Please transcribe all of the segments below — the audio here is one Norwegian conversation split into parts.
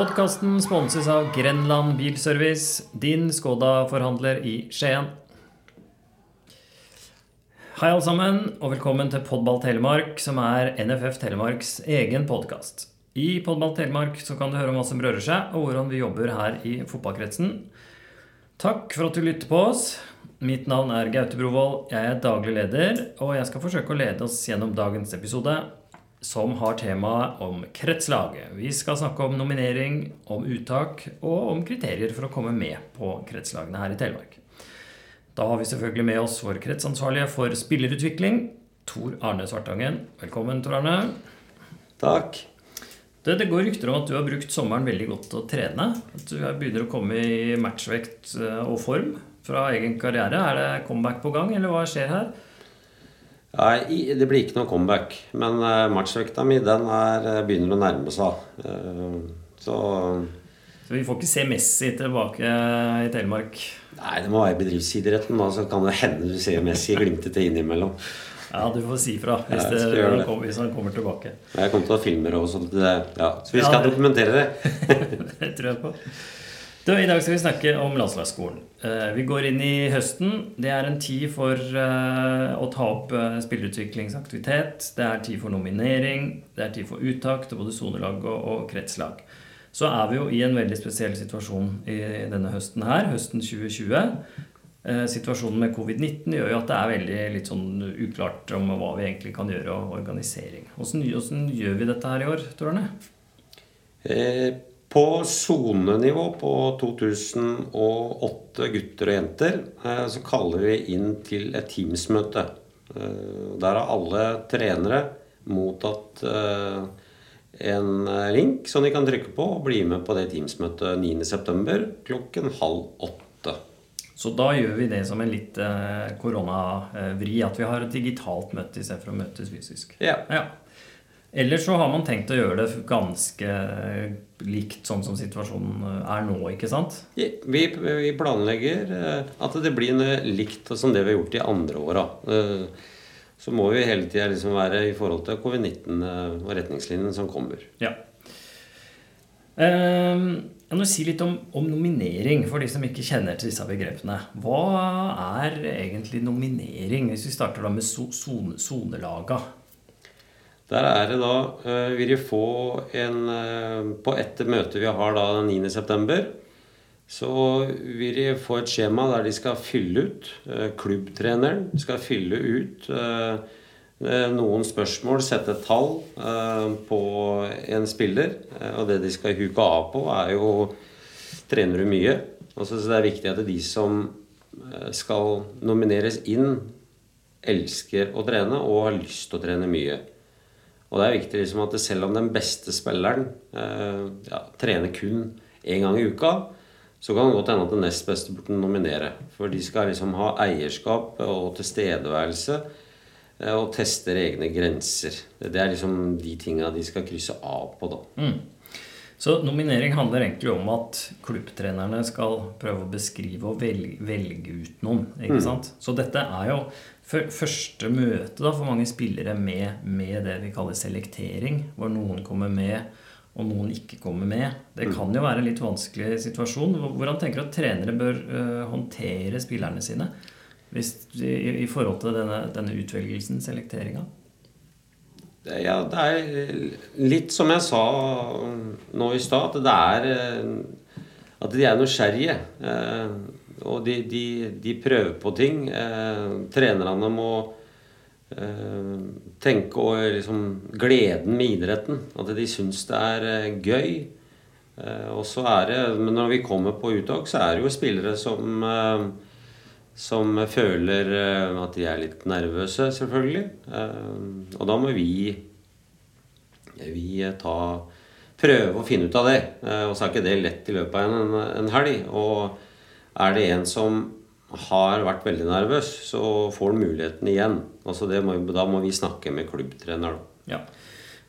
Podkasten sponses av Grenland Bilservice, din Skoda-forhandler i Skien. Hei, alle sammen, og velkommen til Podball Telemark, som er NFF Telemarks egen podkast. I Podball Telemark så kan du høre om hva som rører seg, og hvordan vi jobber her i fotballkretsen. Takk for at du lytter på oss. Mitt navn er Gaute Brovold. Jeg er daglig leder, og jeg skal forsøke å lede oss gjennom dagens episode, som har temaet om kretslaget. Vi skal snakke om nominering, om uttak og om kriterier for å komme med på kretslagene her i Telemark. Da har vi selvfølgelig med oss vår kretsansvarlige for spillerutvikling, Tor Arne Svartangen. Velkommen, Tor Arne. Takk. Det, det, går rykter om at du har brukt sommeren veldig godt til å trene. At du begynner å komme i matchvekt eh, og form fra egen karriere. Er det comeback på gang, eller hva skjer her? Nei, det blir ikke noe comeback. Men uh, matchvekta mi den er, eh, begynner å nærme seg. Uh, så Så vi får ikke se Messi tilbake i Telemark? Nei, det må være bedriftsidretten. Da så kan det hende du ser Messi glimte til innimellom. Ja, du får si fra hvis, det, det. Kommer, hvis han kommer tilbake. Jeg kommer til å filme det også. Ja, så vi skal ja, det, dokumentere det. det tror jeg på. Du, I dag skal vi snakke om landslagsskolen. Eh, vi går inn i høsten. Det er en tid for eh, å ta opp eh, spillerutviklingsaktivitet. Det er tid for nominering. Det er tid for uttak til både sonelag og kretslag. Så er vi jo i en veldig spesiell situasjon i denne høsten her, høsten 2020. Situasjonen med covid-19 gjør jo at det er veldig litt sånn uklart om hva vi egentlig kan gjøre, og organisering. Hvordan, gjør vi dette her i år, Tor Arne? På sonenivå på 2008 gutter og jenter eh, så kaller vi inn til et Teams-møte. Eh, der har alle trenere mottatt eh, en link som de kan trykke på og bli med på det Teams-møtet 9.9. klokken halv åtte. Så da gjør vi det som en litt koronavri, at vi har et digitalt møte istedenfor å møtes fysisk. Ja. ja. Eller så har man tenkt å gjøre det ganske likt sånn som situasjonen er nå, ikke sant? Vi, vi planlegger eh, at det blir likt som det vi har gjort de andre åra. Eh, så må vi hele tida liksom være i forhold til covid-19 eh, og retningslinjene som kommer. Ja. Jeg må si litt om, om, nominering, for de som ikke kjenner til disse begrepene. Hva er egentlig nominering, hvis vi starter da med sonelaga? Der er det da uh, vil de få en uh, På etter møte vi har da den 9.9., så vil de få et skjema der de skal fylle ut uh, Klubbtreneren skal fylle ut noen spørsmål, sette et tall på en spiller. og det de skal huke av på, er jo Trener du mye? Altså, så det er viktig at de som skal nomineres inn, elsker å trene og har lyst til å trene mye. Og det er viktig liksom at selv om den beste spilleren eh, ja, trener kun én gang i uka, så kan det godt hende at den nest beste burde nominere. For de skal liksom ha eierskap og tilstedeværelse eh, og tester egne grenser. Det er liksom de tinga de skal krysse av på, da. Mm. Så nominering handler egentlig om at klubbtrenerne skal prøve å beskrive og velge, velge ut noen. ikke mm. sant? Så dette er jo første møte da, for mange spillere med, med, det vi kaller selektering, hvor noen kommer med og noen ikke kommer med. Det mm. kan jo være en litt vanskelig situasjon. Hvordan tenker du at trenere bør uh, håndtere spillerne sine hvis, i, i, forhold til denne, denne utvelgelsen, selekteringa? Ja, det er litt som jeg sa nå i stad, at det er eh, At de er nysgjerrige. Og de, de, de, prøver på ting. Eh, trenerne må eh, tenke og liksom gleden med idretten. At de syns det er eh, gøy. Eh, og så er det Men når vi kommer på uttak, så er det jo spillere som eh, som føler eh, at de er litt nervøse, selvfølgelig. og da må vi vi ta prøve å finne ut av det. og så er ikke det lett i løpet av en, en helg. og er det en som har vært veldig nervøs, så får han muligheten igjen. Altså må, da må vi snakke med klubbtrener. Da. Ja.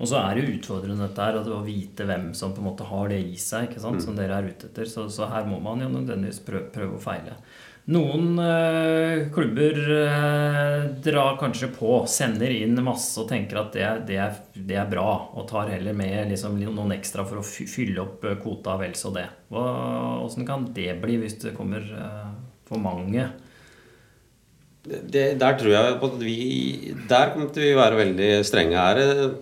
Og så er det jo utfordrende dette her, å vite hvem som på en måte har det i seg. ikke sant, mm. som dere er ute etter, så, så, her må man jo nødvendigvis prøve, prøve å feile. Noen øh, klubber øh, drar kanskje på, sender inn masse og tenker at det, det, er, det er, bra, og tar heller med liksom, noen ekstra for å fylle opp kvota vel så det. Åssen kan det bli hvis det kommer øh, for mange? Det, der tror jeg at vi Der kommer vi være veldig strenge. Her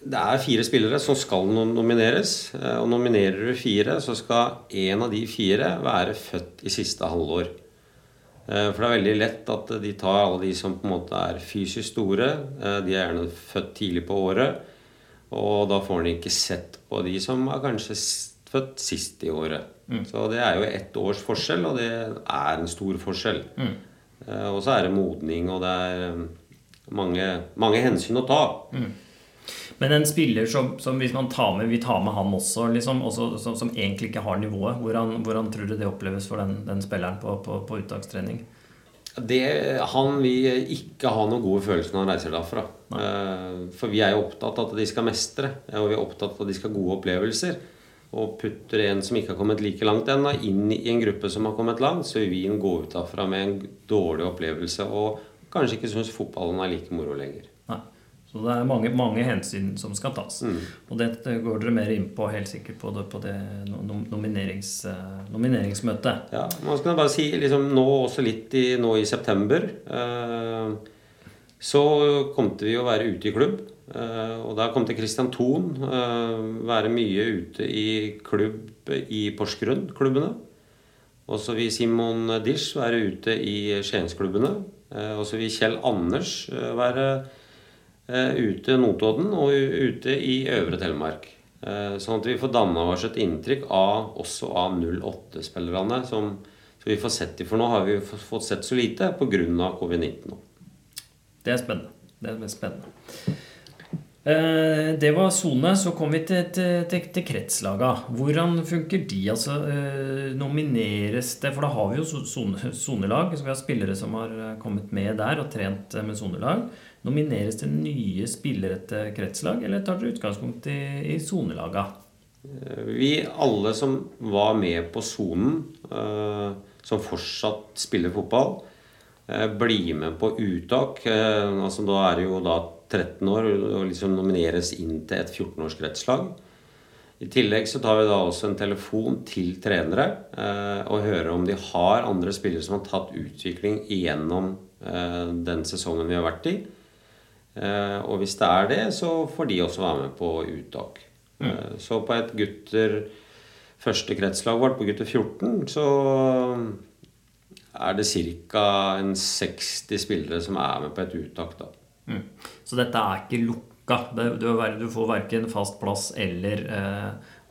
det er fire spillere som skal nomineres. Eh, og nominerer du fire, så skal én av de fire være født i siste halvår. Eh, for det er veldig lett at de tar alle de som på en måte er fysisk store. Eh, de er gjerne født tidlig på året. Og da får en ikke sett på de som er kanskje født sist i året. Mm. Så det er jo ett års forskjell, og det er en stor forskjell. Mm. Og så er det modning, og det er mange, mange hensyn å ta. Mm. Men en spiller som, som, hvis man tar med, vi tar med han også, liksom, også som, som, egentlig ikke har nivået, hvordan, hvordan, tror du det oppleves for den, den spilleren på, på, på uttakstrening? Det, han vil ikke ha noen gode følelser når han reiser derfra. Nei. Eh, for vi er jo opptatt av at de skal mestre, og vi er opptatt av at de skal ha gode opplevelser. Og putter en som ikke har kommet like langt ennå, inn i en gruppe som har kommet langt, så vil vi gå ut derfra med en dårlig opplevelse og kanskje ikke syns fotballen er like moro lenger. Så det er mange, mange hensyn som skal tas. Mm. Og dette går dere mer inn på helt sikkert på det, på det nominerings, uh, nomineringsmøtet. Ja, man skal bare si liksom, nå også litt i, nå i september eh, så kom vi å være ute i klubb. Eh, og da kom til Christian Thon være mye ute i klubb i Porsgrunn-klubbene. Og så vil Simon Dish være ute i Skiensklubbene. og så vil Kjell Anders være Eh, ute Notodden og ute i Øvre Telemark. Eh, sånn at vi får danna oss et inntrykk av, også av 08-spillerne. Så vi får sett dem, for nå har vi fått sett så lite pga. covid-19. Det er spennende. Det er spennende. Eh, det var sone. Så kom vi til, til, til, kretslaga. Hvordan funker de? Altså, nomineres det For da har vi jo sonelag. Så vi har spillere som har kommet med der og trent med sonelag. Nomineres det nye spillere til kretslag, eller tar dere utgangspunkt i sonelaga? Eh, vi alle som var med på sonen, som fortsatt spiller fotball, blir med på uttak. Altså Da er det jo da 13 år og liksom nomineres inn til et 14-års kretslag. I tillegg så tar vi da også en telefon til trenere og hører om de har andre spillere som har tatt utvikling gjennom den sesongen vi har vært i. Eh, og hvis det er det, så får de også være med på uttak. Mm. Eh, så på et gutter første kretslag vårt, på gutter 14, så er det ca. 60 spillere som er med på et uttak. da. Mm. Så dette er ikke lukka? Du, får verken fast plass eller eh,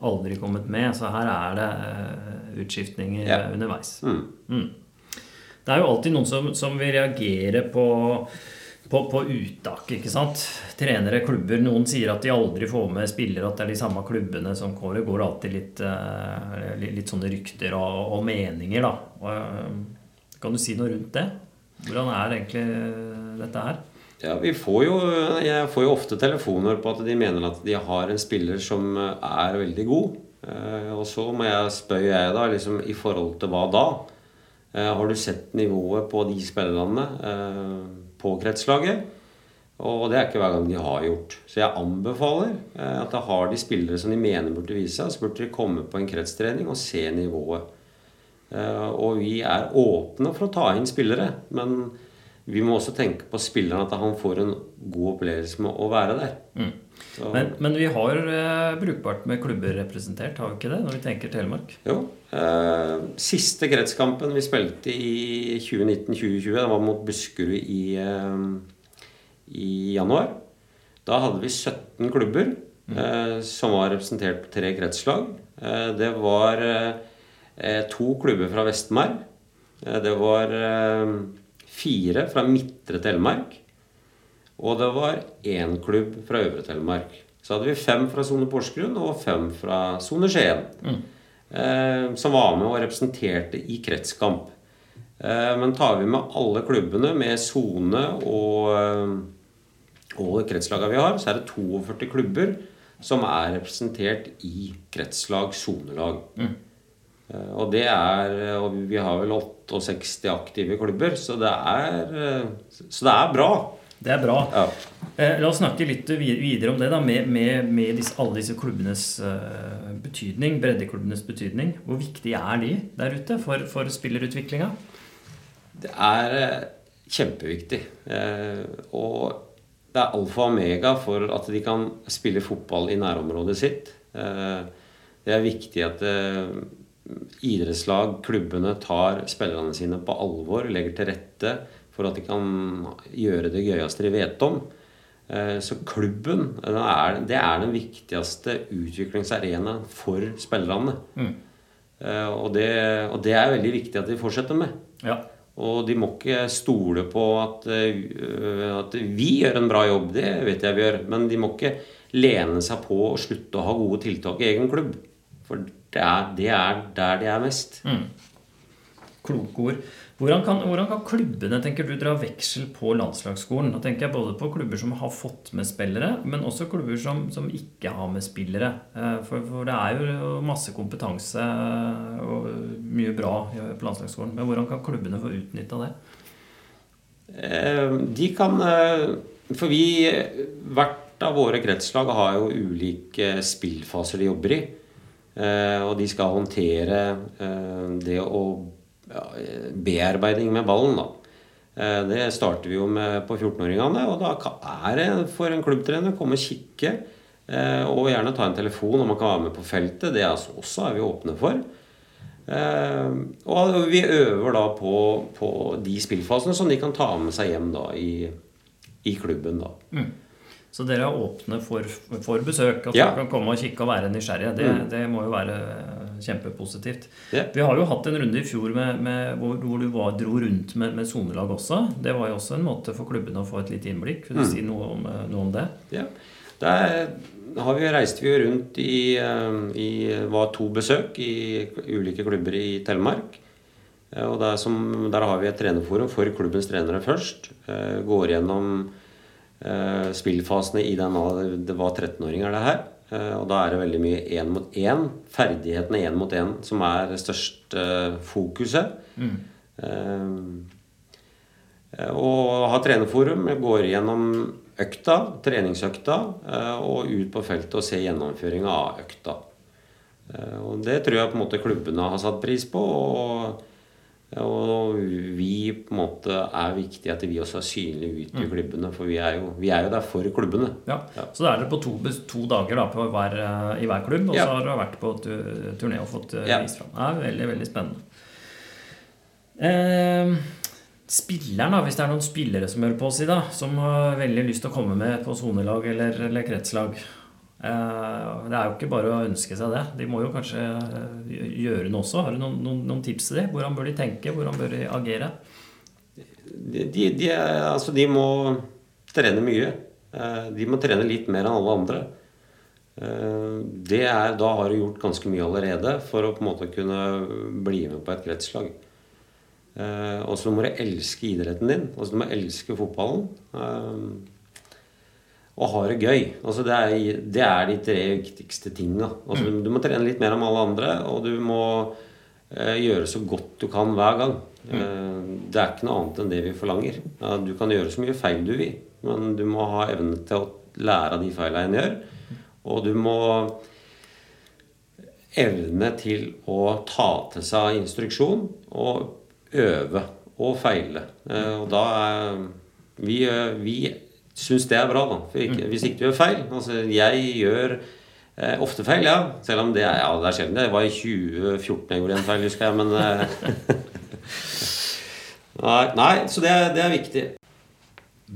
aldri kommet med. Så her er det eh, utskiftninger ja. underveis. Mm. mm. Det er jo alltid noen som, som vil reagere på på, på, uttak. ikke sant? Trenere, klubber. Noen sier at de aldri får med spillere, at det er de samme klubbene som går. Det går alltid litt, litt sånne rykter og, og meninger, da. Kan du si noe rundt det? Hvordan er egentlig dette her? Ja, vi får jo, Jeg får jo ofte telefoner på at de mener at de har en spiller som er veldig god. Uh, og så må jeg spørre jeg da, liksom, i forhold til hva da? har du sett nivået på de spillerne? på kretslaget. Og det er ikke hver gang de har gjort. Så jeg anbefaler eh, at da har de spillere som de mener burde vise seg, så burde de komme på en kretstrening og se nivået. Eh, og vi er åpne for å ta inn spillere, men vi må også tenke på spilleren at han får en god opplevelse med å være der. Mm. Men, men, vi har eh, brukbart med klubber representert, har vi ikke det? Når vi tenker Telemark? Jo. Eh, siste kretskampen vi spilte i 2019-2020, det var mot Buskerud i, eh, i, januar. Da hadde vi 17 klubber mm. eh, som var representert på tre kretslag. Eh, det var eh, to klubber fra Vestmark. det var fire fra Midtre Telemark. Og det var én klubb fra Øvre Telemark. Så hadde vi fem fra sone Porsgrunn og fem fra sone Skien. Mm. Eh, som var med og representerte i kretskamp. Eh, men tar vi med alle klubbene med sone og, eh, og kretslagene vi har, så er det 42 klubber som er representert i kretslag, sonelag. Mm. Eh, og det er Og vi har vel 68 aktive klubber, så det er, eh, så det er bra. Det er bra. Ja. Eh, la oss snakke litt videre om det, da, med, med, med disse, alle disse klubbenes uh, betydning. Breddeklubbenes betydning. Hvor viktig er de der ute for, for spillerutviklinga? Det er uh, kjempeviktig. Uh, og det er alfa og omega for at de kan spille fotball i nærområdet sitt. det er viktig at idrettslag, klubbene, tar spillerne sine på alvor, legger til rette for at de kan gjøre det gøyeste de vet om. Eh, så klubben er, det er den viktigste utviklingsarenaen for spillerne. Mm. Eh, og, det, og, det, er veldig viktig at de fortsetter med. Ja. Og de må ikke stole på at, eh, at, vi gjør en bra jobb. Det vet jeg vi gjør. Men de må ikke lene seg på å slutte å ha gode tiltak i egen klubb. For det er, det er der de er mest. Mm. Kloke ord. Hvordan kan, hvordan kan, klubbene tenker du, dra veksel på landslagsskolen? Da tenker jeg både på klubber som har fått med spillere, men også klubber som, som ikke har med spillere. Eh, for, for, det er jo masse kompetanse og mye bra på landslagsskolen. Men hvordan kan klubbene få utnytta det? Eh, de kan eh, For vi Hvert av våre kretslag har jo ulike spillfaser de jobber i. Og de skal håndtere det å ja, bearbeiding med ballen, da. Eh, det starter vi jo med på 14-åringene. Og da er det for en klubbtrener å komme og kikke. Eh, og gjerne ta en telefon om man kan være med på feltet. Det altså også er vi åpne for. Eh, og vi øver da på, på de spillfasene som de kan ta med seg hjem da i, i klubben. da. Mm. Så dere er åpne for, for besøk? At ja. folk kan komme og kikke og være nysgjerrige. Det, mm. det må jo være kjempepositivt. Yeah. Vi har jo hatt en runde i fjor med, med, hvor, hvor, du var, dro rundt med, med sonelag også. Det var jo også en måte for klubbene å få et lite innblikk. Vil du mm. si noe om, noe om, det? Ja. Der har vi, reiste vi rundt i, eh, i var to besøk i ulike klubber i Telemark. Eh, og der, som, der har vi et trenerforum for klubbens trenere først. Eh, går gjennom Eh, spillfasene i den Det var 13-åringer, det her. Eh, og da er det veldig mye én mot én. Ferdighetene én mot én som er det største fokuset. Mm. Og ha trenerforum. Går gjennom økta, treningsøkta, og ut på feltet og se gjennomføringa av økta. Og det tror jeg på en måte klubbene har satt pris på. og og vi på en måte er viktig at vi også er synlige ute i mm. klubbene. For vi er, jo, vi er jo der for klubbene. Ja. ja. Så da er dere på to, to dager da, hver, i hver klubb, og ja. så har dere vært på turné og fått eh, ja. vist fram. Det er veldig, veldig spennende. Eh, spilleren, da, hvis det er noen spillere som hører på oss i dag, som har veldig lyst til å komme med på sonelag eller, eller kretslag Eh, det er jo ikke bare å ønske seg det. De må jo kanskje eh, gjøre noe også. Har du noen, noen, noen tips til dem? Hvordan bør de tenke? Hvordan bør de agere? De, de, de, altså de må trene mye. Eh, de må trene litt mer enn alle andre. Det er, da har du gjort ganske mye allerede for å på en måte kunne bli med på et kretslag. Og så må du elske idretten din. Altså Du må elske fotballen og har det gøy. Altså det, er, det er de tre viktigste tinga. Altså mm. Du må trene litt mer enn alle andre, og du må eh, gjøre så godt du kan hver gang. Mm. Eh, det er ikke noe annet enn det vi forlanger. Ja, du kan gjøre så mye feil du vil, men du må ha evne til å lære av de feilene en gjør. Og du må evne til å ta til seg instruksjon og øve og feile. Eh, og da er vi, vi syns det er bra, da. Ikke, hvis ikke du gjør feil. Altså, jeg gjør eh, ofte feil, ja. Selv om det er, ja, det er sjelden. Det var i 2014 jeg gjorde en feil, husker jeg. Men eh, nei, nei, så det det er viktig.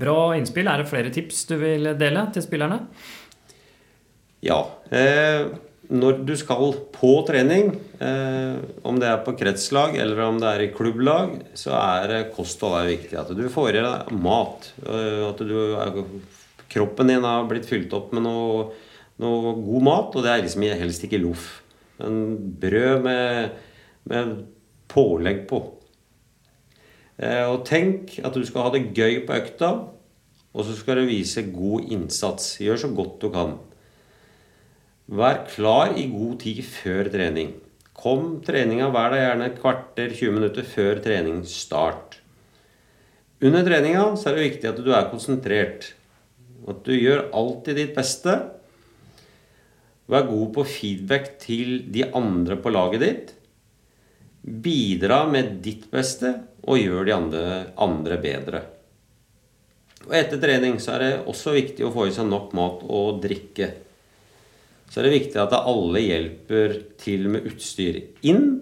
Bra innspill. Er det flere tips du vil dele til spillerne? Ja. Eh, når du skal på trening, eh, om det er på kretslag eller om det er i klubblag, så er kosthold er viktig. At du får i deg mat. Eh, at du, kroppen din har blitt fylt opp med noe, noe, god mat, og det er liksom helst ikke loff. Men brød med, med pålegg på. Eh, og tenk at du skal ha det gøy på økta, og så skal du vise god innsats. Gjør så godt du kan. Vær klar i god tid før trening. Kom treninga hver dag gjerne et kvarter, 20 minutter før treningsstart. Under treninga så er det viktig at du er konsentrert. At du gjør alltid ditt beste. Vær god på feedback til de andre på laget ditt. Bidra med ditt beste, og gjør de andre, andre bedre. Og etter trening så er det også viktig å få i seg nok mat og drikke. Så er det viktig at alle hjelper til med utstyr inn.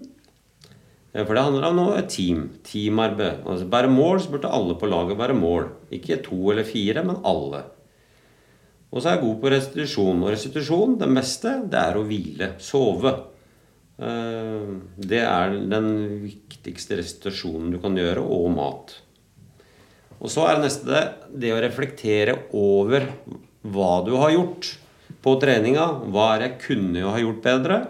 For det handler om noe team. Teamarbeid. Altså Bære mål, så burde alle på laget bære mål. Ikke to eller fire, men alle. Og så er jeg god på restitusjon. Og restitusjon, det meste, det er å hvile. Sove. Eh, det er den viktigste restitusjonen du kan gjøre, og mat. Og så er det neste det å reflektere over hva du har gjort på treninga. Hva er det jeg kunne ha gjort bedre?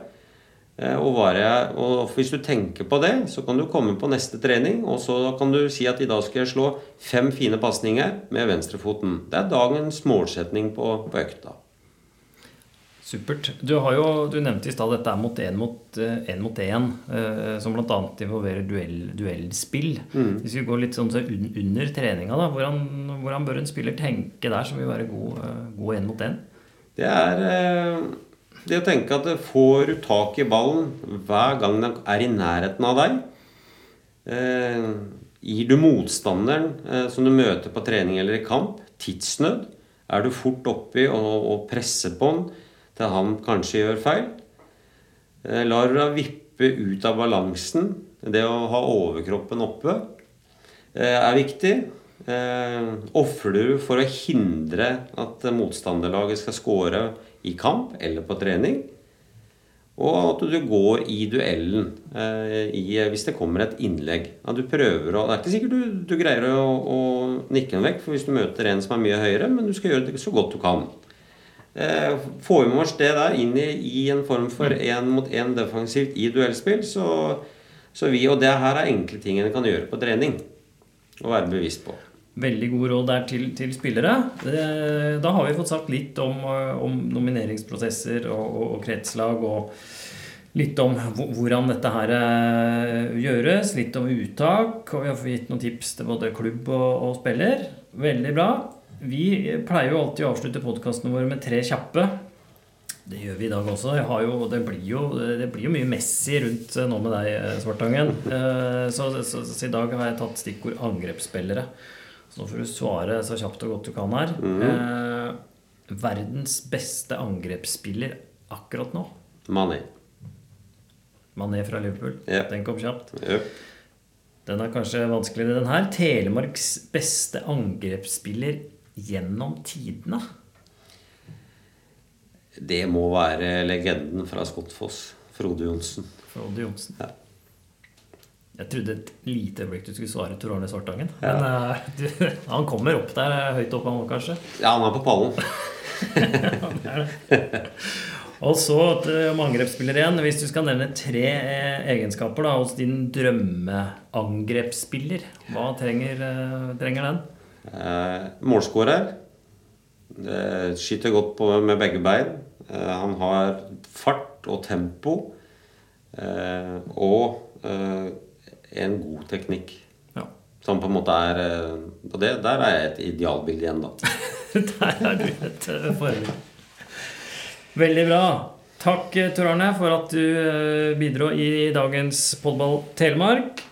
Eh, og, jeg, og, hvis du tenker på det, så kan du komme på neste trening, og så kan du si at i dag skal jeg slå fem fine pasninger med venstrefoten. Det er dagens målsetning på, på økta. Supert. Du, har jo, du nevnte i stad dette mot én mot én, mot én eh, som bl.a. involverer duell, duellspill. Mm. Hvis vi går litt sånn så under treninga, da, hvordan, hvordan, bør en spiller tenke der som vil være god én mot én? Det er eh, det å tenke at får du tak i ballen hver gang den er i nærheten av deg eh, Gir du motstanderen eh, som du møter på trening eller i kamp, tidsnød? Er du fort oppi og, presser på den? til han kanskje gjør feil. Lar du deg vippe ut av balansen. Det å ha overkroppen oppe er viktig. Eh, ofrer du for å hindre at motstanderlaget skal score i kamp eller på trening? Og at du går i duellen i, hvis det kommer et innlegg. At du prøver å, Det er ikke sikkert du, du greier å, å nikke den vekk for hvis du møter en som er mye høyere, men du skal gjøre det så godt du kan. Eh, får vi med oss det der inn i, i en form for én mot én defensivt i duellspill, så, så, vi Og det her er enkle ting en kan gjøre på trening. Og være bevisst på. Veldig god råd der til, til spillere. Da har vi fått sagt litt om, om nomineringsprosesser og, og, og, kretslag. og Litt om hvordan dette her eh, gjøres, litt om uttak. Og vi har gitt noen tips til både klubb og, og spiller. Veldig bra. Vi pleier jo alltid å avslutte podkastene våre med tre kjappe. Det gjør vi i dag også. Jo, det, blir jo, det, blir jo, mye Messi rundt nå med deg, Svartangen. Eh, så, så, så, så, i dag har jeg tatt stikkord angrepsspillere. Så nå får du svare så kjapt og godt du kan her. Mm. Eh, verdens beste angrepsspiller akkurat nå? Mané. Mané fra Liverpool. Yep. Den kom kjapt. Yep. Den er kanskje vanskeligere, den her. Telemarks beste angrepsspiller gjennom tidene? Det må være legenden fra Skottfoss. Frode Johnsen. Frode Johnsen. Ja. Jeg trodde et lite øyeblikk du skulle svare Tor Arne Svartangen. Ja. Men uh, du, han kommer opp der høyt opp, han kanskje? Ja, han er på pallen. Og så om angrepsspiller igjen. Hvis du skal nevne tre eh, egenskaper da, hos din drømmeangrepsspiller, hva trenger, trenger den? Eh, målskårer. Eh, skyter godt på med begge bein. Eh, han har fart og tempo. Eh, og eh, en god teknikk. Ja. Som på en måte er eh, Og det, der er jeg et idealbilde igjen, da. der er du et forbilde. Veldig bra. Takk, Tor Arne, for at du bidro i dagens Podball Telemark.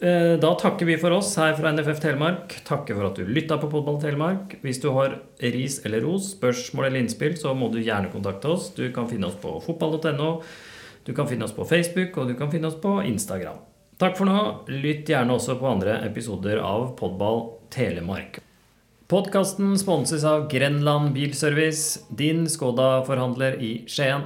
Eh, da takker vi for oss her fra NFF Telemark. Takker for at du lytta på Podball Telemark. Hvis du har ris eller ros, spørsmål eller innspill, så må du gjerne kontakte oss. Du kan finne oss på fotball.no, du kan finne oss på Facebook, og du kan finne oss på Instagram. Takk for nå. Lytt gjerne også på andre episoder av Podball Telemark. Podkasten sponses av Grenland Bilservice, din Skoda-forhandler i Skien.